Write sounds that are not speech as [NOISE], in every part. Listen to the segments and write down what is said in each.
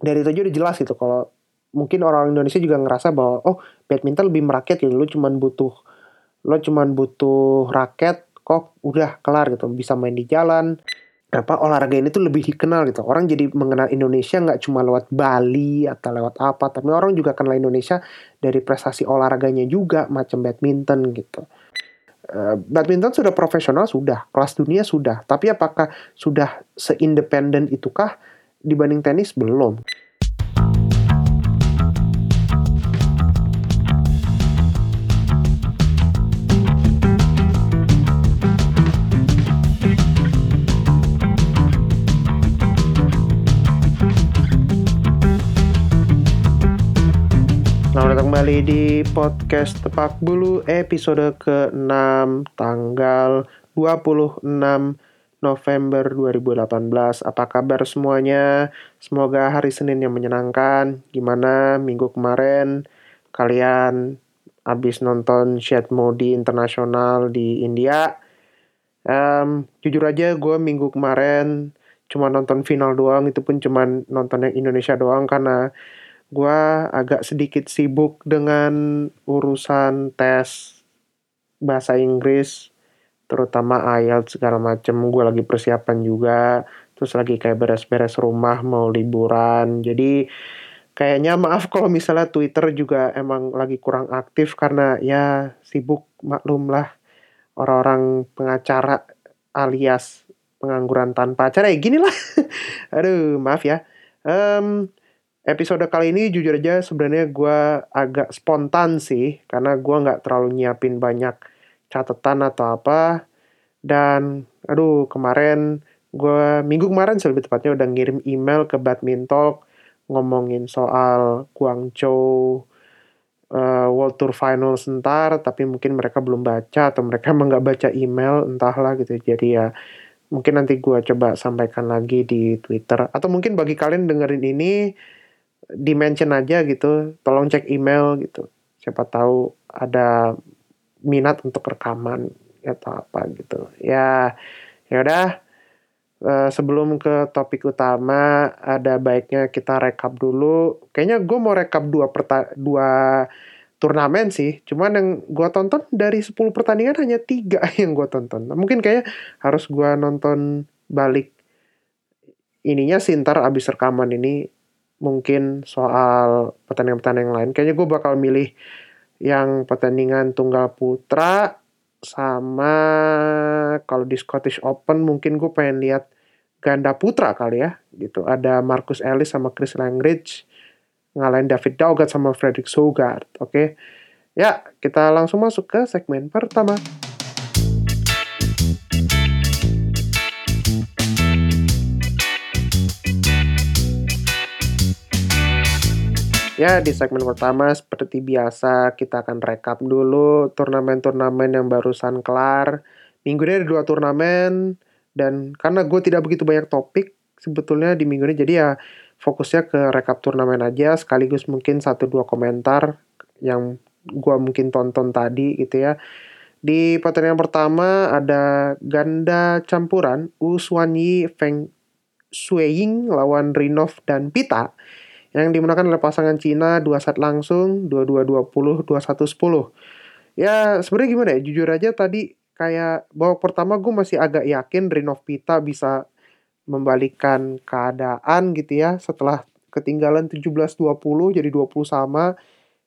dari itu aja udah jelas gitu kalau mungkin orang Indonesia juga ngerasa bahwa oh badminton lebih merakyat gitu. Lu cuman butuh lo cuman butuh raket kok udah kelar gitu. Bisa main di jalan. Apa olahraga ini tuh lebih dikenal gitu. Orang jadi mengenal Indonesia nggak cuma lewat Bali atau lewat apa tapi orang juga kenal Indonesia dari prestasi olahraganya juga macam badminton gitu. Uh, badminton sudah profesional sudah. Kelas dunia sudah. Tapi apakah sudah seindependen itukah dibanding tenis belum. Kembali di podcast Tepak Bulu episode ke-6 tanggal 26 November 2018. Apa kabar semuanya? Semoga hari Senin yang menyenangkan. Gimana minggu kemarin kalian habis nonton Shed Modi Internasional di India? Um, jujur aja gue minggu kemarin cuma nonton final doang, itu pun cuma nonton yang Indonesia doang karena gue agak sedikit sibuk dengan urusan tes bahasa Inggris terutama IELTS segala macem. Gue lagi persiapan juga. Terus lagi kayak beres-beres rumah mau liburan. Jadi kayaknya maaf kalau misalnya Twitter juga emang lagi kurang aktif karena ya sibuk maklum lah orang-orang pengacara alias pengangguran tanpa acara. Ya gini lah. [LAUGHS] Aduh maaf ya. Um, episode kali ini jujur aja sebenarnya gue agak spontan sih karena gue nggak terlalu nyiapin banyak catatan atau apa. Dan aduh kemarin gue minggu kemarin sih lebih tepatnya udah ngirim email ke badminton ngomongin soal Guangzhou uh, World Tour Final sebentar tapi mungkin mereka belum baca atau mereka emang nggak baca email entahlah gitu. Jadi ya mungkin nanti gue coba sampaikan lagi di Twitter. Atau mungkin bagi kalian dengerin ini dimention aja gitu. Tolong cek email gitu. Siapa tahu ada minat untuk rekaman atau apa gitu. Ya ya udah uh, sebelum ke topik utama ada baiknya kita rekap dulu. Kayaknya gue mau rekap dua perta dua turnamen sih. Cuman yang gue tonton dari 10 pertandingan hanya tiga [LAUGHS] yang gue tonton. Mungkin kayak harus gue nonton balik ininya sih ntar abis rekaman ini. Mungkin soal pertandingan-pertandingan lain. Kayaknya gue bakal milih yang pertandingan tunggal putra sama kalau di Scottish Open mungkin gue pengen lihat ganda putra kali ya gitu. Ada Marcus Ellis sama Chris Langridge ngalahin David Daugat sama Frederick Sogard. Oke. Okay? Ya, kita langsung masuk ke segmen pertama. Ya, di segmen pertama seperti biasa kita akan rekap dulu turnamen-turnamen yang barusan kelar. Minggu ini ada dua turnamen dan karena gue tidak begitu banyak topik sebetulnya di minggu ini jadi ya fokusnya ke rekap turnamen aja sekaligus mungkin satu dua komentar yang gue mungkin tonton tadi gitu ya. Di pertandingan pertama ada ganda campuran U Yi Feng Shuiying lawan Rinov dan Pita yang dimenangkan oleh pasangan Cina dua set langsung 22-20 21-10 ya sebenarnya gimana ya? Jujur aja tadi kayak babak pertama gue masih agak yakin Rinov Pita bisa membalikan keadaan gitu ya setelah ketinggalan 17-20 jadi 20 sama.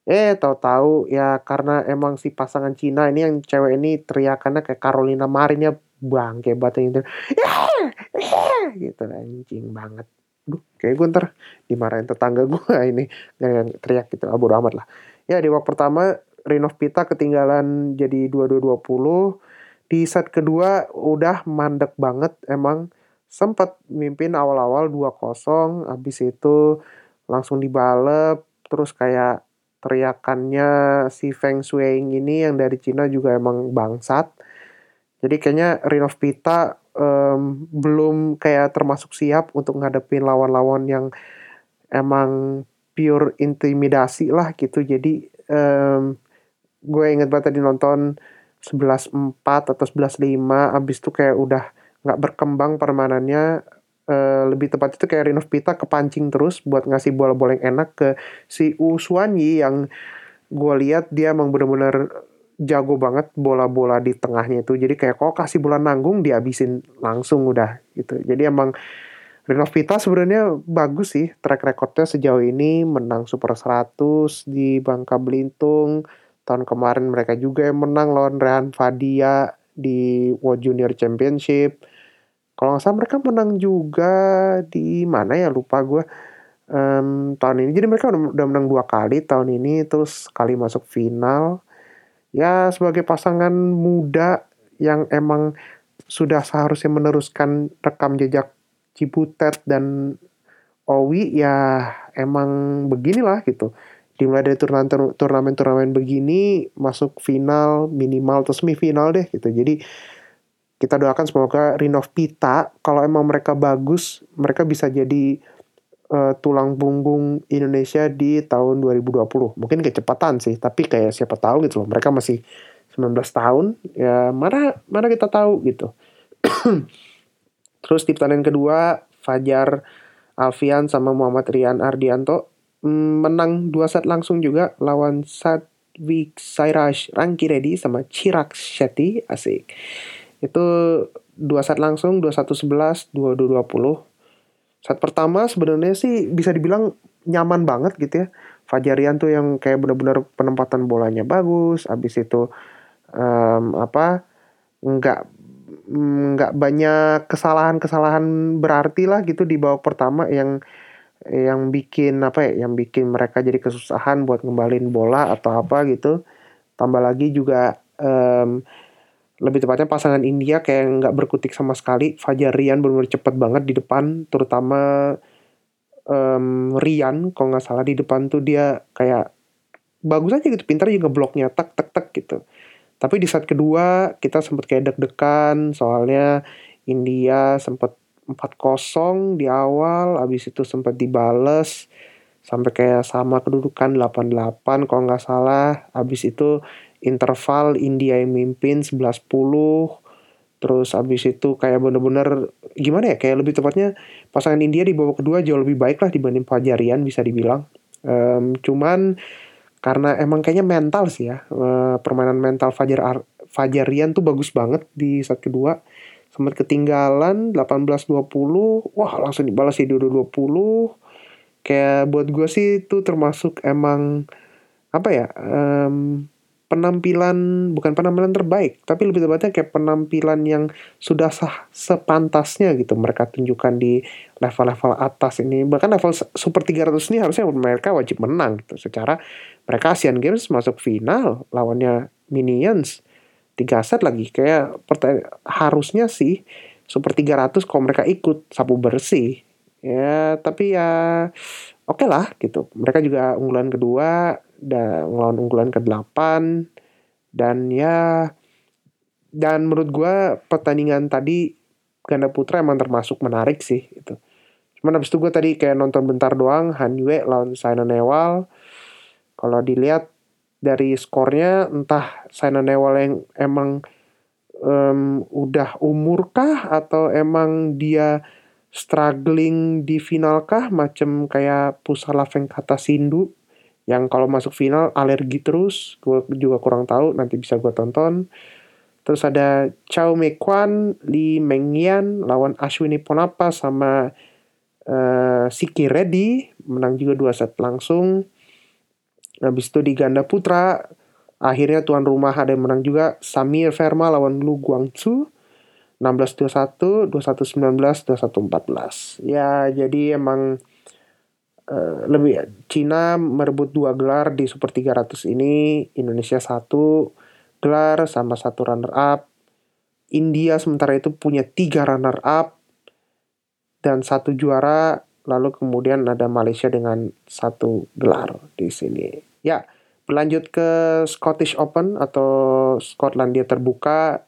Eh tahu-tahu ya karena emang si pasangan Cina ini yang cewek ini teriakannya kayak Carolina Marin ya bangke banget gitu anjing banget Duh, kayak gue ntar dimarahin tetangga gue [LAUGHS] ini yang teriak gitu. Ah, amat lah. Ya, di waktu pertama Rinov Pita ketinggalan jadi 22-20. Di set kedua udah mandek banget emang. Sempat mimpin awal-awal 2-0. Habis itu langsung dibalep. Terus kayak teriakannya si Feng Shuiing ini yang dari Cina juga emang bangsat. Jadi kayaknya Rinov Pita um, belum kayak termasuk siap untuk ngadepin lawan-lawan yang emang pure intimidasi lah gitu. Jadi um, gue inget banget tadi nonton 11-4 atau 11-5 abis itu kayak udah nggak berkembang permainannya Uh, lebih tepat itu kayak Rinov Pita kepancing terus buat ngasih bola-bola yang enak ke si Uswanyi yang gue lihat dia emang bener-bener jago banget bola-bola di tengahnya itu. Jadi kayak kok kasih bola nanggung dihabisin langsung udah gitu. Jadi emang Rinov Pita sebenarnya bagus sih track recordnya sejauh ini. Menang Super 100 di Bangka Belitung. Tahun kemarin mereka juga yang menang lawan Rehan Fadia di World Junior Championship. Kalau nggak salah mereka menang juga di mana ya? Lupa gue um, tahun ini. Jadi mereka udah, udah menang dua kali tahun ini terus kali masuk final ya sebagai pasangan muda yang emang sudah seharusnya meneruskan rekam jejak Cibutet dan Owi ya emang beginilah gitu. Dimulai dari turnamen turnamen turnamen begini masuk final minimal atau semifinal deh gitu. Jadi kita doakan semoga Rinov Pita kalau emang mereka bagus mereka bisa jadi uh, tulang punggung Indonesia di tahun 2020. Mungkin kecepatan sih, tapi kayak siapa tahu gitu loh. Mereka masih 19 tahun, ya mana mana kita tahu gitu. [CLEARS THROAT] Terus di pertandingan kedua, Fajar Alfian sama Muhammad Rian Ardianto mm, menang dua set langsung juga lawan Sadwik Sairaj Rangkiredi sama Chirak Shetty asik. Itu dua set langsung, 21-11, 22-20 saat pertama sebenarnya sih bisa dibilang nyaman banget gitu ya. Fajarian tuh yang kayak benar-benar penempatan bolanya bagus, abis itu um, apa nggak nggak banyak kesalahan-kesalahan berarti lah gitu di babak pertama yang yang bikin apa ya yang bikin mereka jadi kesusahan buat ngembalin bola atau apa gitu tambah lagi juga um, lebih tepatnya pasangan India kayak nggak berkutik sama sekali. Fajar Rian benar-benar cepet banget di depan terutama um, Rian kalau nggak salah di depan tuh dia kayak bagus aja gitu pintar juga bloknya tak tak tak gitu. Tapi di saat kedua kita sempat kayak deg-degan soalnya India sempat 4-0 di awal habis itu sempat dibales sampai kayak sama kedudukan 8-8 kalau nggak salah. Habis itu interval India yang mimpin 11-10 terus abis itu kayak bener-bener gimana ya kayak lebih tepatnya pasangan India di babak kedua jauh lebih baik lah dibanding Fajarian bisa dibilang. Um, cuman karena emang kayaknya mental sih ya uh, permainan mental Fajar Fajarian tuh bagus banget di saat kedua. Sempat ketinggalan 18-20 wah langsung dibalas di 22-20 kayak buat gue sih itu termasuk emang apa ya um, penampilan bukan penampilan terbaik tapi lebih tepatnya kayak penampilan yang sudah sah sepantasnya gitu mereka tunjukkan di level-level atas ini. Bahkan level super 300 ini harusnya mereka wajib menang gitu. Secara mereka Asian Games masuk final lawannya Minions. Tiga set lagi kayak harusnya sih super 300 kalau mereka ikut sapu bersih. Ya tapi ya oke okay lah gitu. Mereka juga unggulan kedua dan ngelawan unggulan ke-8 dan ya dan menurut gue pertandingan tadi ganda putra emang termasuk menarik sih itu. Cuman abis itu gue tadi kayak nonton bentar doang Han Yue lawan Saina Newal. Kalau dilihat dari skornya entah Saina Newal yang emang um, udah umur kah atau emang dia struggling di final kah macam kayak Pusala Venkata Sindu yang kalau masuk final alergi terus gue juga kurang tahu nanti bisa gue tonton. Terus ada Chao Mekwan Lee Mengyan lawan Ashwini Ponapa sama uh, Siki Reddy menang juga dua set langsung. Habis itu di ganda putra akhirnya tuan rumah ada yang menang juga Samir Verma lawan Lu Guangzhou. 16-21, 21-19, 21-14. Ya, jadi emang Eh, lebih Cina merebut dua gelar di Super 300 ini, Indonesia satu gelar sama satu runner up. India sementara itu punya tiga runner up dan satu juara, lalu kemudian ada Malaysia dengan satu gelar di sini. Ya, berlanjut ke Scottish Open atau Skotlandia terbuka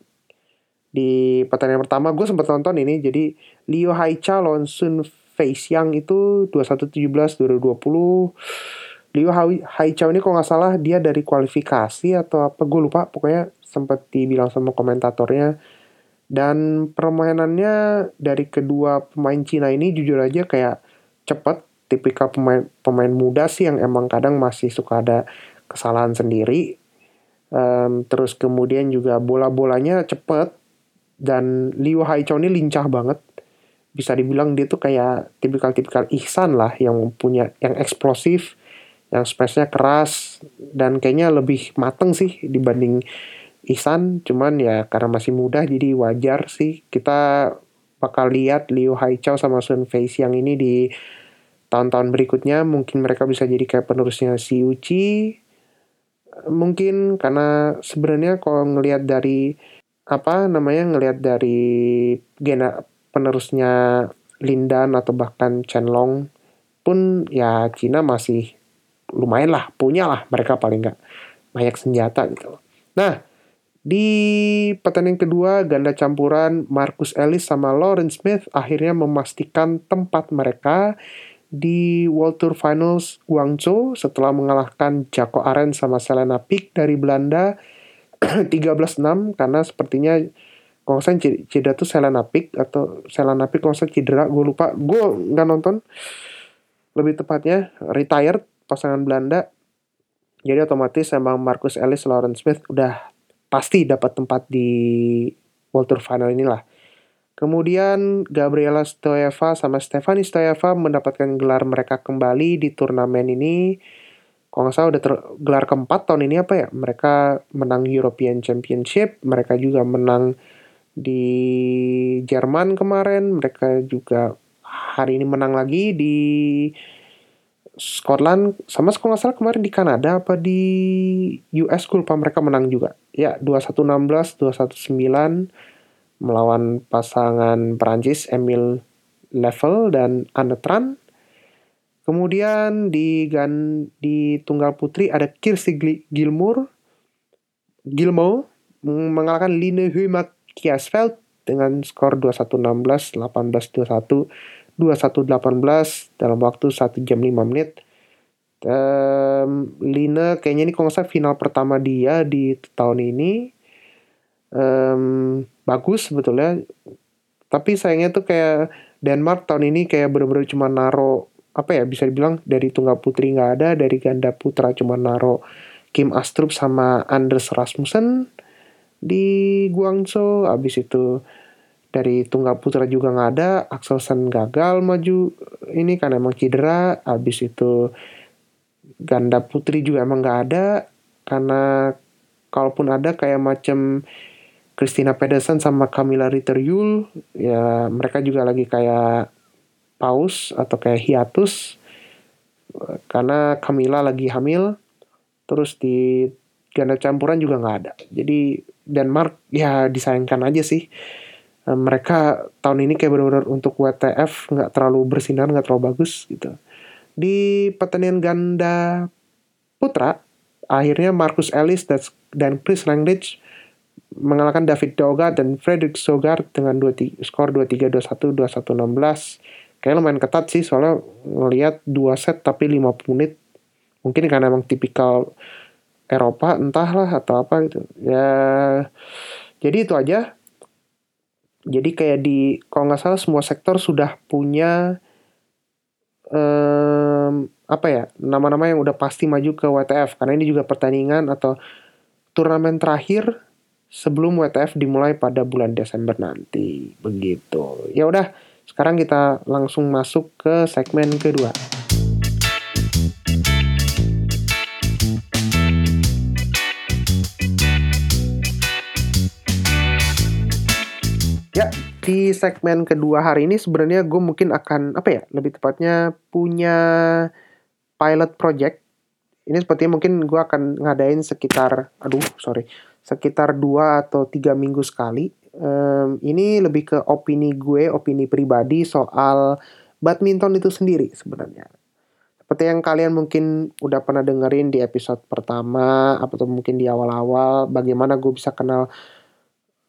di pertandingan pertama gue sempat nonton ini jadi Leo Haicha lawan Sun Face yang itu 2117 2020 Liu Hai Chao ini kalau nggak salah dia dari kualifikasi atau apa gue lupa pokoknya sempat dibilang sama komentatornya Dan permainannya dari kedua pemain Cina ini jujur aja kayak cepet. Tipikal pemain pemain muda sih yang emang kadang masih suka ada kesalahan sendiri. Um, terus kemudian juga bola-bolanya cepet. Dan Liu Haichao ini lincah banget. Bisa dibilang dia tuh kayak tipikal-tipikal Ihsan lah yang punya yang eksplosif, yang space-nya keras dan kayaknya lebih mateng sih dibanding Ihsan. Cuman ya karena masih muda jadi wajar sih. Kita bakal lihat Liu Haichao sama Sun Feisiang ini di tahun-tahun berikutnya. Mungkin mereka bisa jadi kayak penerusnya si Uchi mungkin karena sebenarnya kalau ngelihat dari apa namanya ngelihat dari gena penerusnya Lindan atau bahkan Chenlong pun ya Cina masih lumayan lah punya lah mereka paling nggak. Banyak senjata gitu Nah, di pertandingan kedua, ganda campuran Marcus Ellis sama Lawrence Smith akhirnya memastikan tempat mereka di World Tour Finals Guangzhou setelah mengalahkan Jaco Aren sama Selena Pick dari Belanda [CLEARS THROAT] 13-6 karena sepertinya kalau saya cedera tuh Selena Pick atau Selena Pick kalau saya cedera gue lupa gue nggak nonton lebih tepatnya retired pasangan Belanda jadi otomatis emang Marcus Ellis Lawrence Smith udah pasti dapat tempat di World Tour Final inilah. Kemudian Gabriela Stoeva sama Stefani Stoeva mendapatkan gelar mereka kembali di turnamen ini. Kalau nggak salah udah gelar keempat tahun ini apa ya? Mereka menang European Championship, mereka juga menang di Jerman kemarin, mereka juga hari ini menang lagi di Scotland. Sama kalau nggak salah kemarin di Kanada apa di US gue lupa mereka menang juga. Ya 2116 219 melawan pasangan Perancis Emil Level dan Anetran kemudian di gan di tunggal putri ada Kirsi Gilmour. Gilmo mengalahkan Line Humak Kiasfeld dengan skor 2116 1821 2118 dalam waktu 1 jam 5 menit. Um, Lina kayaknya ini kalau final pertama dia di tahun ini. Um, bagus sebetulnya. Tapi sayangnya tuh kayak Denmark tahun ini kayak bener-bener cuma naro apa ya bisa dibilang dari tunggal putri nggak ada dari ganda putra cuma naro Kim Astrup sama Anders Rasmussen di Guangzhou. Abis itu dari tunggal putra juga nggak ada Axelsen gagal maju ini kan emang cedera. Habis itu ganda putri juga emang nggak ada karena kalaupun ada kayak macam Christina Pedersen sama Camilla Ritter Yul ya mereka juga lagi kayak paus atau kayak hiatus karena Camilla lagi hamil. Terus di ganda campuran juga nggak ada. Jadi Denmark ya disayangkan aja sih Eh, mereka tahun ini kayak benar-benar untuk WTF nggak terlalu bersinar nggak terlalu bagus gitu di pertandingan ganda putra akhirnya Marcus Ellis dan Chris Langridge mengalahkan David Doga dan Frederick Sogar dengan 2 skor 2-3, 2-1, 2-1, 16. Kayaknya lumayan ketat sih soalnya ngelihat dua set tapi 50 menit. Mungkin karena emang tipikal Eropa entahlah atau apa gitu. Ya jadi itu aja jadi kayak di kalau nggak salah semua sektor sudah punya um, apa ya nama-nama yang udah pasti maju ke WTF karena ini juga pertandingan atau turnamen terakhir sebelum WTF dimulai pada bulan Desember nanti begitu ya udah sekarang kita langsung masuk ke segmen kedua. Di segmen kedua hari ini sebenarnya gue mungkin akan apa ya lebih tepatnya punya pilot project. Ini sepertinya mungkin gue akan ngadain sekitar, aduh sorry, sekitar dua atau tiga minggu sekali. Um, ini lebih ke opini gue, opini pribadi soal badminton itu sendiri sebenarnya. Seperti yang kalian mungkin udah pernah dengerin di episode pertama atau mungkin di awal-awal, bagaimana gue bisa kenal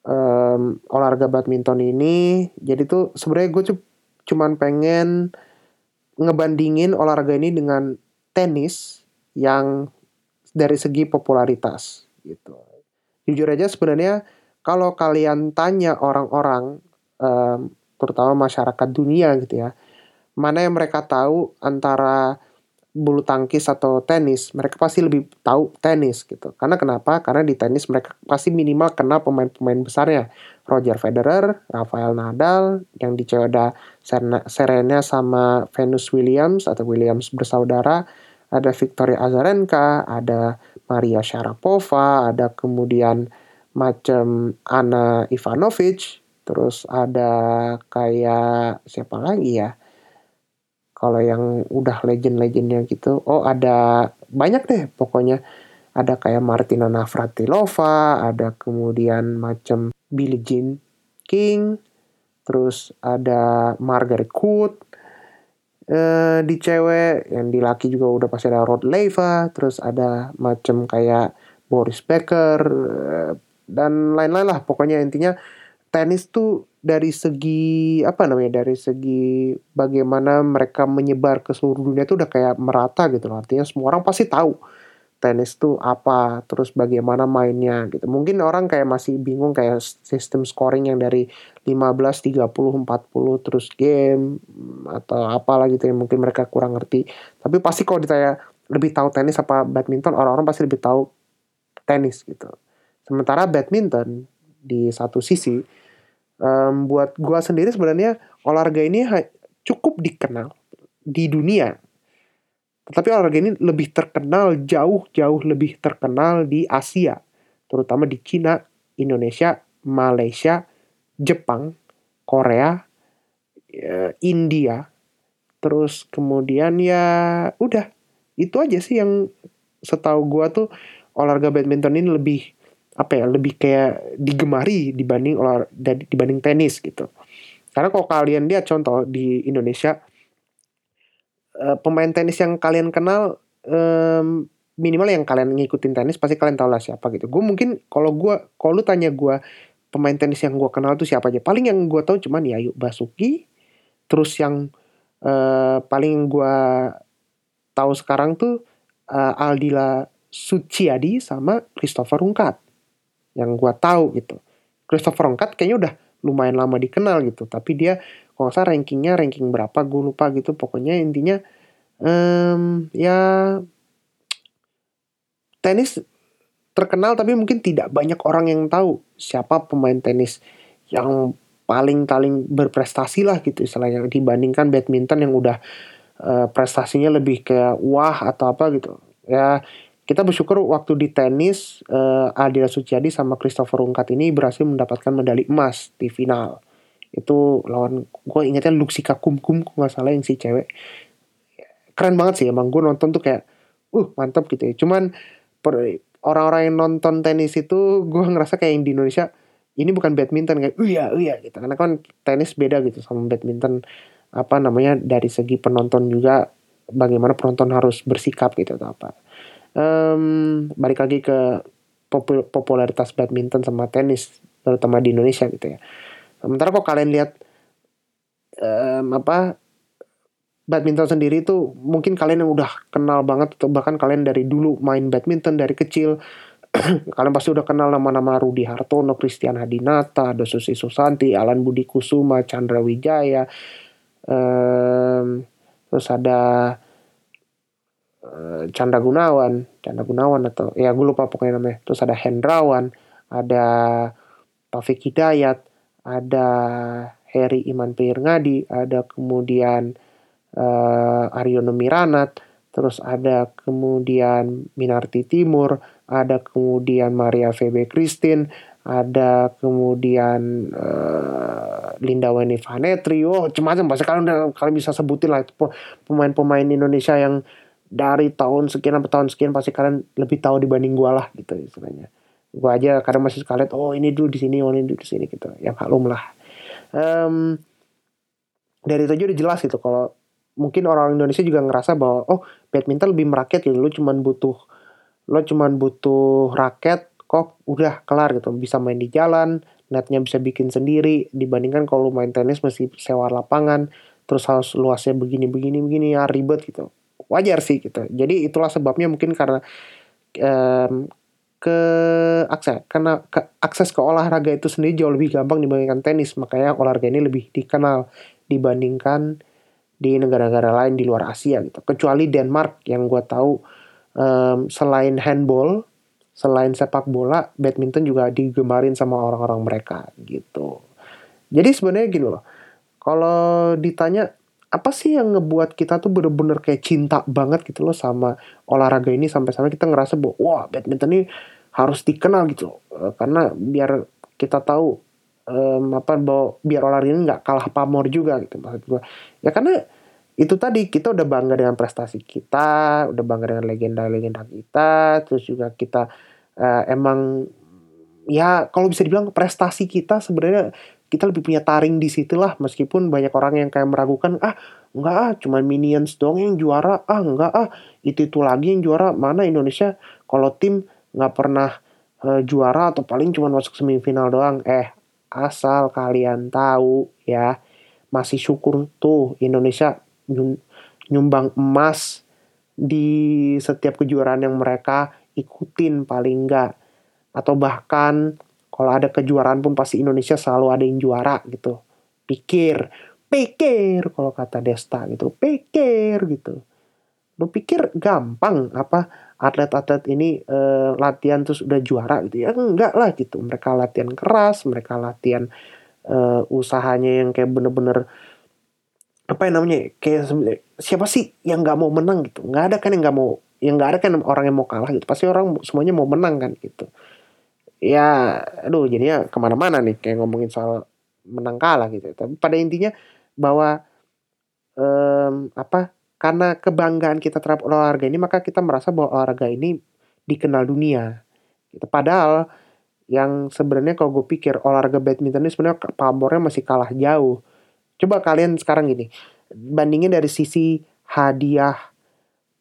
um, olahraga badminton ini jadi tuh sebenarnya gue cuman pengen ngebandingin olahraga ini dengan tenis yang dari segi popularitas gitu. Jujur aja sebenarnya kalau kalian tanya orang-orang um, terutama masyarakat dunia gitu ya mana yang mereka tahu antara bulu tangkis atau tenis, mereka pasti lebih tahu tenis gitu. Karena kenapa? Karena di tenis mereka pasti minimal kenal pemain-pemain besarnya. Roger Federer, Rafael Nadal, yang di cewek Serena sama Venus Williams atau Williams bersaudara, ada Victoria Azarenka, ada Maria Sharapova, ada kemudian macam Anna Ivanovic, terus ada kayak siapa lagi ya? Kalau yang udah legend-legendnya gitu, oh ada banyak deh pokoknya. Ada kayak Martina Navratilova, ada kemudian macam Billie Jean King, terus ada Margaret Court, uh, di cewek, yang di laki juga udah pasti ada Rod Leva, terus ada macam kayak Boris Becker, uh, dan lain-lain lah. Pokoknya intinya tenis tuh dari segi apa namanya dari segi bagaimana mereka menyebar ke seluruh dunia itu udah kayak merata gitu loh. Artinya semua orang pasti tahu tenis tuh apa terus bagaimana mainnya gitu. Mungkin orang kayak masih bingung kayak sistem scoring yang dari 15 30 40 terus game atau apalah gitu yang mungkin mereka kurang ngerti. Tapi pasti kalau ditanya lebih tahu tenis apa badminton orang-orang pasti lebih tahu tenis gitu. Sementara badminton di satu sisi um, buat gua sendiri sebenarnya olahraga ini cukup dikenal di dunia. Tetapi olahraga ini lebih terkenal jauh-jauh lebih terkenal di Asia, terutama di Cina, Indonesia, Malaysia, Jepang, Korea, ya, India. Terus kemudian ya udah itu aja sih yang setahu gua tuh olahraga badminton ini lebih apa ya lebih kayak digemari dibanding olah dibanding tenis gitu. Karena kalau kalian lihat contoh di Indonesia uh, pemain tenis yang kalian kenal minimal yang kalian ngikutin tenis pasti kalian tahu lah siapa gitu. Gue mungkin kalau gue kalau lu tanya gue pemain tenis yang gue kenal tuh siapa aja. Paling yang gue tahu cuman ya Ayu Basuki terus yang uh, paling gue tahu sekarang tuh uh, Aldila Suciadi sama Christopher Rungkat yang gue tahu gitu. Christopher Ongkat kayaknya udah lumayan lama dikenal gitu, tapi dia kalau nggak salah rankingnya ranking berapa gue lupa gitu. Pokoknya intinya um, ya tenis terkenal tapi mungkin tidak banyak orang yang tahu siapa pemain tenis yang paling paling berprestasi lah gitu istilahnya dibandingkan badminton yang udah uh, prestasinya lebih kayak wah atau apa gitu ya kita bersyukur waktu di tenis uh, Adila Suciadi sama Christopher Rungkat ini berhasil mendapatkan medali emas di final. Itu lawan gue ingatnya Luxika Kumkum kok nggak salah yang si cewek. Keren banget sih emang gue nonton tuh kayak uh mantap gitu ya. Cuman orang-orang yang nonton tenis itu gue ngerasa kayak yang di Indonesia ini bukan badminton kayak uh iya uh iya gitu karena kan tenis beda gitu sama badminton apa namanya dari segi penonton juga bagaimana penonton harus bersikap gitu atau apa um, balik lagi ke popularitas badminton sama tenis terutama di Indonesia gitu ya. Sementara kok kalian lihat um, apa badminton sendiri itu mungkin kalian yang udah kenal banget atau bahkan kalian dari dulu main badminton dari kecil [CLEARS THROAT] kalian pasti udah kenal nama-nama Rudi Hartono, Christian Hadinata, ada Susi Susanti, Alan Budi Kusuma, Chandra Wijaya, um, terus ada Eh, Chandra Gunawan, Chandra Gunawan atau ya gue lupa pokoknya namanya. Terus ada Hendrawan, ada Taufik Hidayat, ada Heri Iman Ngadi, ada kemudian uh, Aryono Miranat, terus ada kemudian Minarti Timur, ada kemudian Maria Febe Christine, ada kemudian uh, Linda Weni Vanetri, oh macam-macam. Pasti kalian kalian bisa sebutin lah pemain-pemain Indonesia yang dari tahun sekian sampai tahun sekian pasti kalian lebih tahu dibanding gue lah gitu istilahnya. Gue aja kadang masih suka lihat oh ini dulu di sini oh ini dulu di sini gitu. Yang maklum lah. Um, dari itu aja udah jelas gitu kalau mungkin orang Indonesia juga ngerasa bahwa oh badminton lebih merakyat gitu lo cuman butuh lo cuman butuh raket kok udah kelar gitu. Bisa main di jalan netnya bisa bikin sendiri dibandingkan kalau main tenis mesti sewa lapangan terus harus luasnya begini begini begini ya ribet gitu wajar sih gitu. Jadi itulah sebabnya mungkin karena um, ke akses karena ke, akses ke olahraga itu sendiri jauh lebih gampang dibandingkan tenis. Makanya olahraga ini lebih dikenal dibandingkan di negara-negara lain di luar Asia gitu. Kecuali Denmark yang gue tahu um, selain handball selain sepak bola badminton juga digemarin sama orang-orang mereka gitu. Jadi sebenarnya gini loh kalau ditanya apa sih yang ngebuat kita tuh bener-bener kayak cinta banget gitu loh sama olahraga ini sampai-sampai kita ngerasa bahwa wah badminton ini harus dikenal gitu loh. Eh, karena biar kita tahu um, apa bahwa biar olahraga ini nggak kalah pamor juga gitu maksud gue ya karena itu tadi kita udah bangga dengan prestasi kita udah bangga dengan legenda-legenda kita terus juga kita uh, emang ya kalau bisa dibilang prestasi kita sebenarnya kita lebih punya taring di situ lah meskipun banyak orang yang kayak meragukan ah enggak ah cuma minions dong yang juara ah enggak ah itu itu lagi yang juara mana Indonesia? Kalau tim nggak pernah uh, juara atau paling cuma masuk semifinal doang eh asal kalian tahu ya masih syukur tuh Indonesia nyumbang emas di setiap kejuaraan yang mereka ikutin paling enggak atau bahkan kalau ada kejuaraan pun pasti Indonesia selalu ada yang juara gitu. Pikir pikir kalau kata Desta gitu. Pikir gitu. Lu pikir gampang apa atlet-atlet ini uh, latihan terus udah juara gitu ya? Enggak lah gitu. Mereka latihan keras mereka latihan uh, usahanya yang kayak bener-bener apa yang namanya kayak siapa sih yang nggak mau menang gitu? Nggak ada kan yang nggak mau yang nggak ada kan orang yang mau kalah gitu. Pasti orang semuanya mau menang kan gitu ya aduh jadinya ke mana-mana nih kayak ngomongin soal menang kalah gitu. Tapi pada intinya bahwa um, apa karena kebanggaan kita terhadap olahraga ini maka kita merasa bahwa olahraga ini dikenal dunia. Gitu. padahal yang sebenarnya kalau gue pikir olahraga badminton ini sebenarnya pamornya masih kalah jauh. Coba kalian sekarang gini bandingin dari sisi hadiah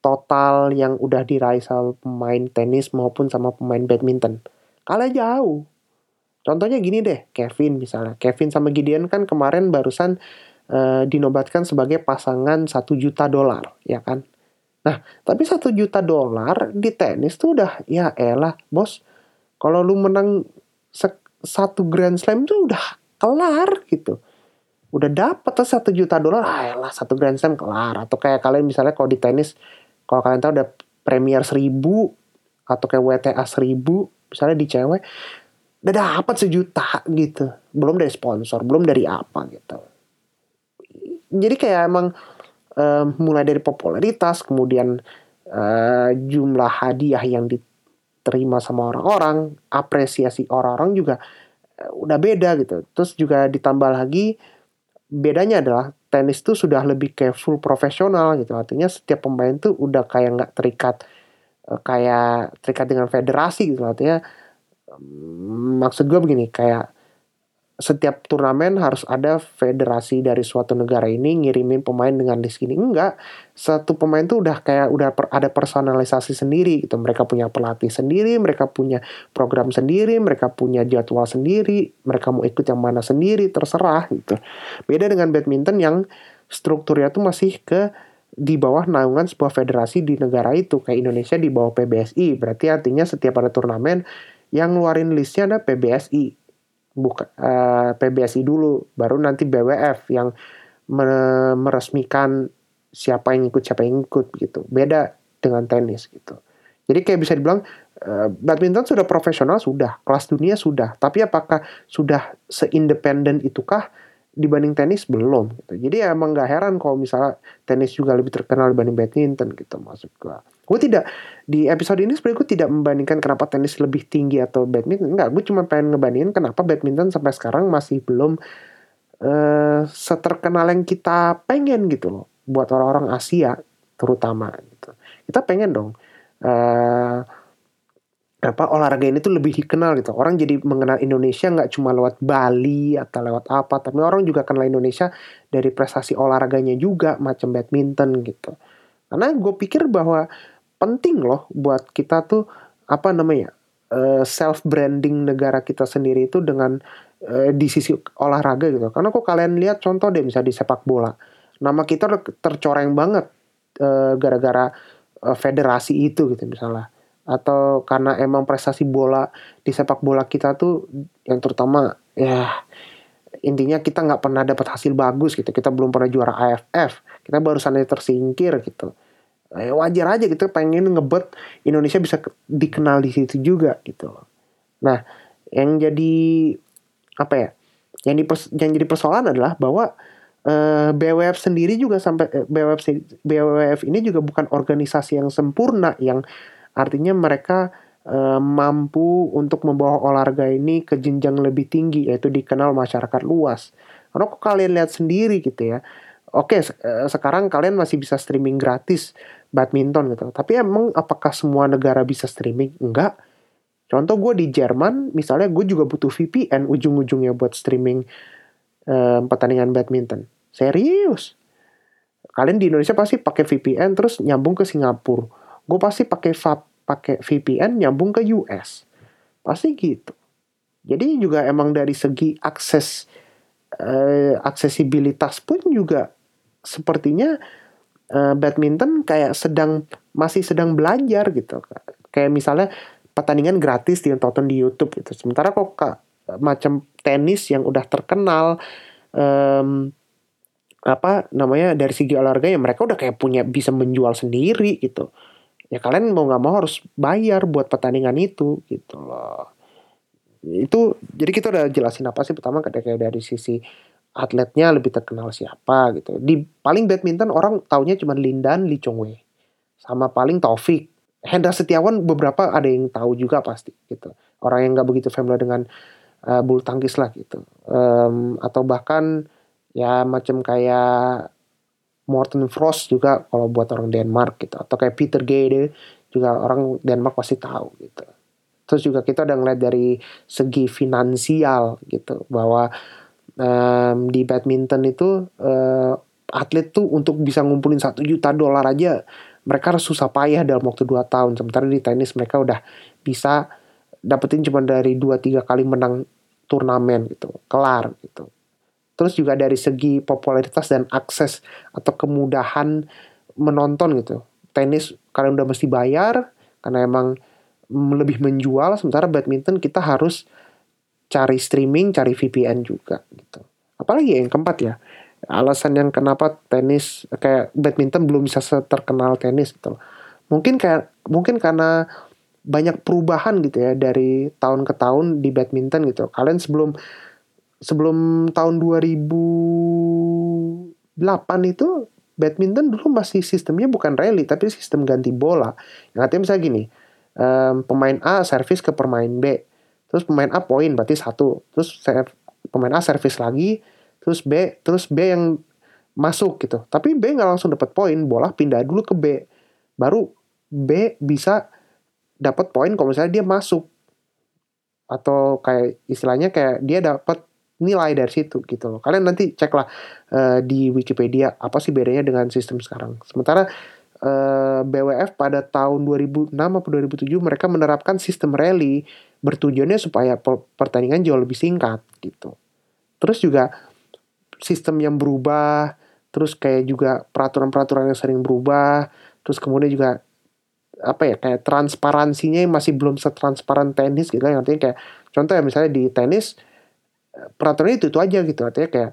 total yang udah diraih sama pemain tenis maupun sama pemain badminton kalah jauh. Contohnya gini deh, Kevin misalnya. Kevin sama Gideon kan kemarin barusan uh, dinobatkan sebagai pasangan satu juta dolar, ya kan? Nah, tapi satu juta dolar di tenis tuh udah, ya elah, bos. Kalau lu menang satu Grand Slam tuh udah kelar gitu. Udah dapet tuh satu juta dolar, ah elah satu Grand Slam kelar. Atau kayak kalian misalnya kalau di tenis, kalau kalian tahu udah Premier seribu atau kayak WTA seribu misalnya di cewek udah dapat sejuta gitu. Belum dari sponsor belum dari apa gitu. Jadi kayak emang uh, mulai dari popularitas kemudian uh, jumlah hadiah yang diterima sama orang-orang apresiasi orang-orang juga uh, udah beda gitu. Terus juga ditambah lagi bedanya adalah tenis tuh sudah lebih kayak full profesional gitu. Artinya setiap pemain tuh udah kayak nggak terikat Eh, kayak terikat dengan federasi gitu artinya maksud gue begini kayak setiap turnamen harus ada federasi dari suatu negara ini ngirimin pemain dengan list ini. Enggak satu pemain tuh udah kayak udah per, ada personalisasi sendiri gitu. Mereka punya pelatih sendiri mereka punya program sendiri mereka punya jadwal sendiri mereka mau ikut yang mana sendiri terserah gitu. Beda dengan badminton yang strukturnya tuh masih ke di bawah naungan sebuah federasi di negara itu kayak Indonesia di bawah PBSI berarti artinya setiap ada turnamen yang ngeluarin listnya ada PBSI bukan uh, eh, PBSI dulu baru nanti BWF yang meresmikan siapa yang ikut siapa yang ikut gitu. Beda dengan tenis gitu. Jadi kayak bisa dibilang uh, badminton sudah profesional sudah. Kelas dunia sudah. Tapi apakah sudah seindependen itukah dibanding tenis belum gitu. Jadi ya emang gak heran kalau misalnya tenis juga lebih terkenal dibanding badminton gitu maksud gue. Gue tidak di episode ini sebenarnya gue tidak membandingkan kenapa tenis lebih tinggi atau badminton. Enggak, gue cuma pengen ngebandingin kenapa badminton sampai sekarang masih belum uh, seterkenal yang kita pengen gitu loh buat orang-orang Asia terutama gitu. Kita pengen dong uh, apa olahraga ini tuh lebih dikenal gitu. Orang jadi mengenal Indonesia nggak cuma lewat Bali atau lewat apa, tapi orang juga kenal Indonesia dari prestasi olahraganya juga macam badminton gitu. Karena gue pikir bahwa penting loh buat kita tuh apa namanya eh, self branding negara kita sendiri itu dengan uh, di sisi olahraga gitu. Karena kok kalian lihat contoh deh misalnya di sepak bola, nama kita tercoreng banget uh, gara-gara federasi itu gitu misalnya atau karena emang prestasi bola di sepak bola kita tuh yang terutama ya intinya kita nggak pernah dapat hasil bagus gitu. Kita belum pernah juara AFF kita baru saja tersingkir gitu. Eh, wajar aja gitu pengen ngebet Indonesia bisa dikenal di situ juga gitu. Nah yang jadi apa ya yang, di yang jadi persoalan adalah bahwa eh, BWF sendiri juga sampai eh, BWF BWF ini juga bukan organisasi yang sempurna yang artinya mereka uh, mampu untuk membawa olahraga ini ke jenjang lebih tinggi yaitu dikenal masyarakat luas. Karena kok kalian lihat sendiri gitu ya. Oke, uh, sekarang kalian masih bisa streaming gratis badminton gitu. Tapi emang apakah semua negara bisa streaming? Enggak. Contoh gue di Jerman, misalnya gue juga butuh VPN ujung-ujungnya buat streaming um, pertandingan badminton. Serius. Kalian di Indonesia pasti pakai VPN terus nyambung ke Singapura. Gue pasti pakai pakai VPN nyambung ke US. Pasti gitu. Jadi juga emang dari segi akses uh, aksesibilitas pun juga sepertinya uh, badminton kayak sedang masih sedang belajar gitu. Kayak misalnya pertandingan gratis ditonton di YouTube gitu. Sementara kok kak, macam tenis yang udah terkenal um, apa namanya dari segi olahraga ya mereka udah kayak punya bisa menjual sendiri gitu. Ya kalian mau nggak mau harus bayar buat pertandingan itu gitu loh. Itu jadi kita udah jelasin apa sih pertama kayak dari sisi atletnya lebih terkenal siapa gitu. Di paling badminton orang taunya cuma Lindan, Lee Chong Wei. Sama paling Taufik Hendra Setiawan beberapa ada yang tahu juga pasti gitu orang yang nggak begitu familiar dengan uh, bulu tangkis lah gitu um, atau bahkan ya macam kayak Morten Frost juga kalau buat orang Denmark gitu. Atau kayak Peter Gede juga orang Denmark pasti tahu gitu. Terus juga kita udah ngeliat dari segi finansial gitu bahwa um, di badminton itu uh, atlet tuh untuk bisa ngumpulin satu juta dolar aja mereka harus susah payah dalam waktu 2 tahun. Sementara di tenis mereka udah bisa dapetin cuma dari 2-3 kali menang turnamen gitu kelar gitu terus juga dari segi popularitas dan akses atau kemudahan menonton gitu. Tenis kalian udah mesti bayar karena emang lebih menjual sementara badminton kita harus cari streaming cari VPN juga gitu. Apalagi yang keempat ya alasan yang kenapa tenis kayak badminton belum bisa terkenal tenis gitu. Mungkin kayak mungkin karena banyak perubahan gitu ya dari tahun ke tahun di badminton gitu. Kalian sebelum sebelum tahun 2008 itu badminton dulu masih sistemnya bukan rally tapi sistem ganti bola. Yang artinya misalnya gini, um, pemain A servis ke pemain B, terus pemain A poin berarti satu, terus pemain A servis lagi, terus B terus B yang masuk gitu. Tapi B nggak langsung dapat poin bola pindah dulu ke B. Baru B bisa dapat poin kalau misalnya dia masuk. Atau kayak istilahnya kayak dia dapat nilai dari situ gitu loh. Kalian nanti ceklah uh, di Wikipedia apa sih bedanya dengan sistem sekarang. Sementara uh, eh, BWF pada tahun 2006 atau 2007 mereka menerapkan sistem rally bertujuannya supaya pertandingan jauh lebih singkat gitu. Terus juga sistem yang berubah, terus kayak juga peraturan-peraturan yang sering berubah, terus kemudian juga apa ya kayak transparansinya masih belum setransparan tenis gitu kan. Artinya kayak contoh ya misalnya di tenis peraturan itu itu aja gitu artinya kayak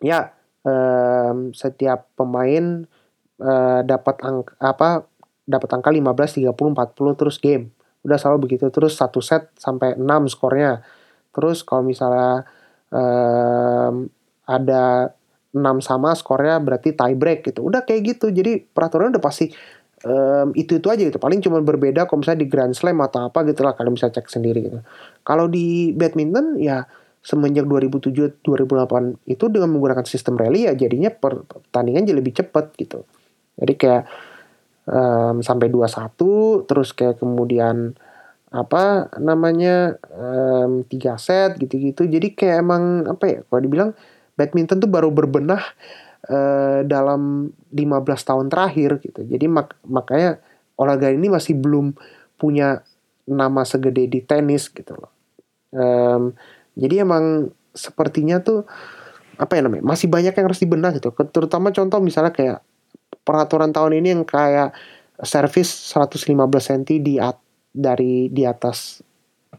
ya um, setiap pemain uh, dapat angka apa dapat angka 15 30 40 terus game udah selalu begitu terus satu set sampai 6 skornya terus kalau misalnya um, ada 6 sama skornya berarti tie break gitu. Udah kayak gitu. Jadi peraturannya udah pasti um, itu itu aja gitu. Paling cuma berbeda kalau misalnya di Grand Slam atau apa gitu lah kalian bisa cek sendiri gitu. Kalau di badminton ya semenjak 2007 2008 itu dengan menggunakan sistem rally ya jadinya pertandingan jadi lebih cepat gitu. Jadi kayak um, sampai 21 terus kayak kemudian apa namanya um, tiga set gitu-gitu. Jadi kayak emang apa ya kalau dibilang badminton tuh baru berbenah uh, dalam 15 tahun terakhir gitu. Jadi mak makanya olahraga ini masih belum punya nama segede di tenis gitu loh. Um, jadi emang sepertinya tuh apa ya namanya masih banyak yang harus dibenah gitu. Terutama contoh misalnya kayak peraturan tahun ini yang kayak servis 115 cm di at, dari di atas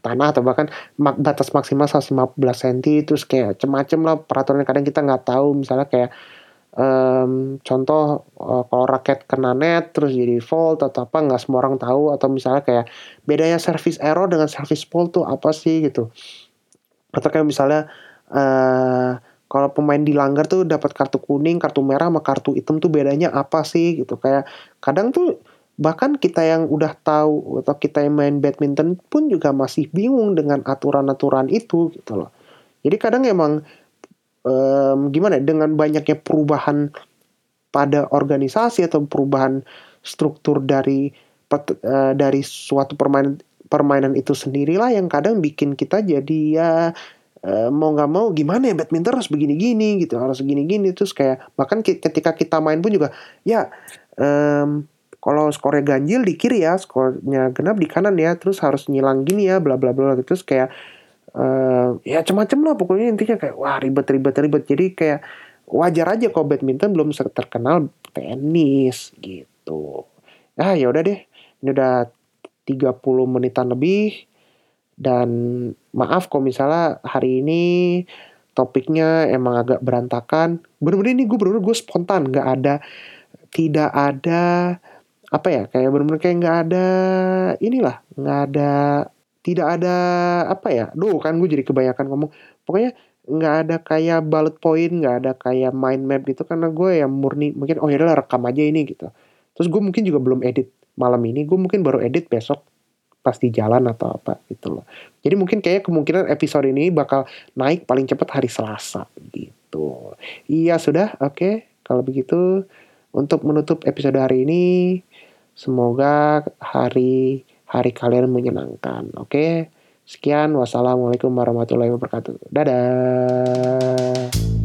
tanah atau bahkan mak, batas maksimal 115 cm terus kayak macem-macem lah peraturan kadang kita nggak tahu misalnya kayak um, contoh uh, kalau raket kena net terus jadi fault atau apa nggak semua orang tahu atau misalnya kayak bedanya service error dengan service fault tuh apa sih gitu atau kayak misalnya uh, kalau pemain dilanggar tuh dapat kartu kuning, kartu merah sama kartu hitam tuh bedanya apa sih gitu kayak kadang tuh bahkan kita yang udah tahu atau kita yang main badminton pun juga masih bingung dengan aturan-aturan itu gitu loh. Jadi kadang emang um, gimana ya, dengan banyaknya perubahan pada organisasi atau perubahan struktur dari uh, dari suatu permainan permainan itu sendirilah yang kadang bikin kita jadi ya uh, mau nggak mau gimana ya badminton harus begini-gini gitu harus gini-gini. Terus kayak bahkan ketika kita main pun juga ya um, kalau skornya ganjil di kiri ya skornya genap di kanan ya terus harus nyilang gini ya bla bla bla terus kayak uh, ya macam-macam lah pokoknya intinya kayak wah ribet ribet ribet. Jadi kayak wajar aja kalau badminton belum terkenal tenis gitu. Ah ya udah deh. Ini udah 30 menitan lebih. Dan maaf kalau misalnya hari ini topiknya emang agak berantakan. Bener-bener ini gue bener-bener gue spontan. Nggak ada tidak ada apa ya kayak bener-bener kayak nggak ada inilah nggak ada tidak ada apa ya duh kan gue jadi kebanyakan ngomong pokoknya nggak ada kayak bullet point nggak ada kayak mind map gitu karena gue yang murni mungkin oh ya udah rekam aja ini gitu. Terus gue mungkin juga belum edit malam ini gue mungkin baru edit besok pas di jalan atau apa gitu loh. Jadi mungkin kayak kemungkinan episode ini bakal naik paling cepat hari Selasa gitu. Iya sudah oke. Okay. kalau begitu untuk menutup episode hari ini semoga hari hari kalian menyenangkan. Oke, sekian. Wassalamualaikum warahmatullahi wabarakatuh. Dadah.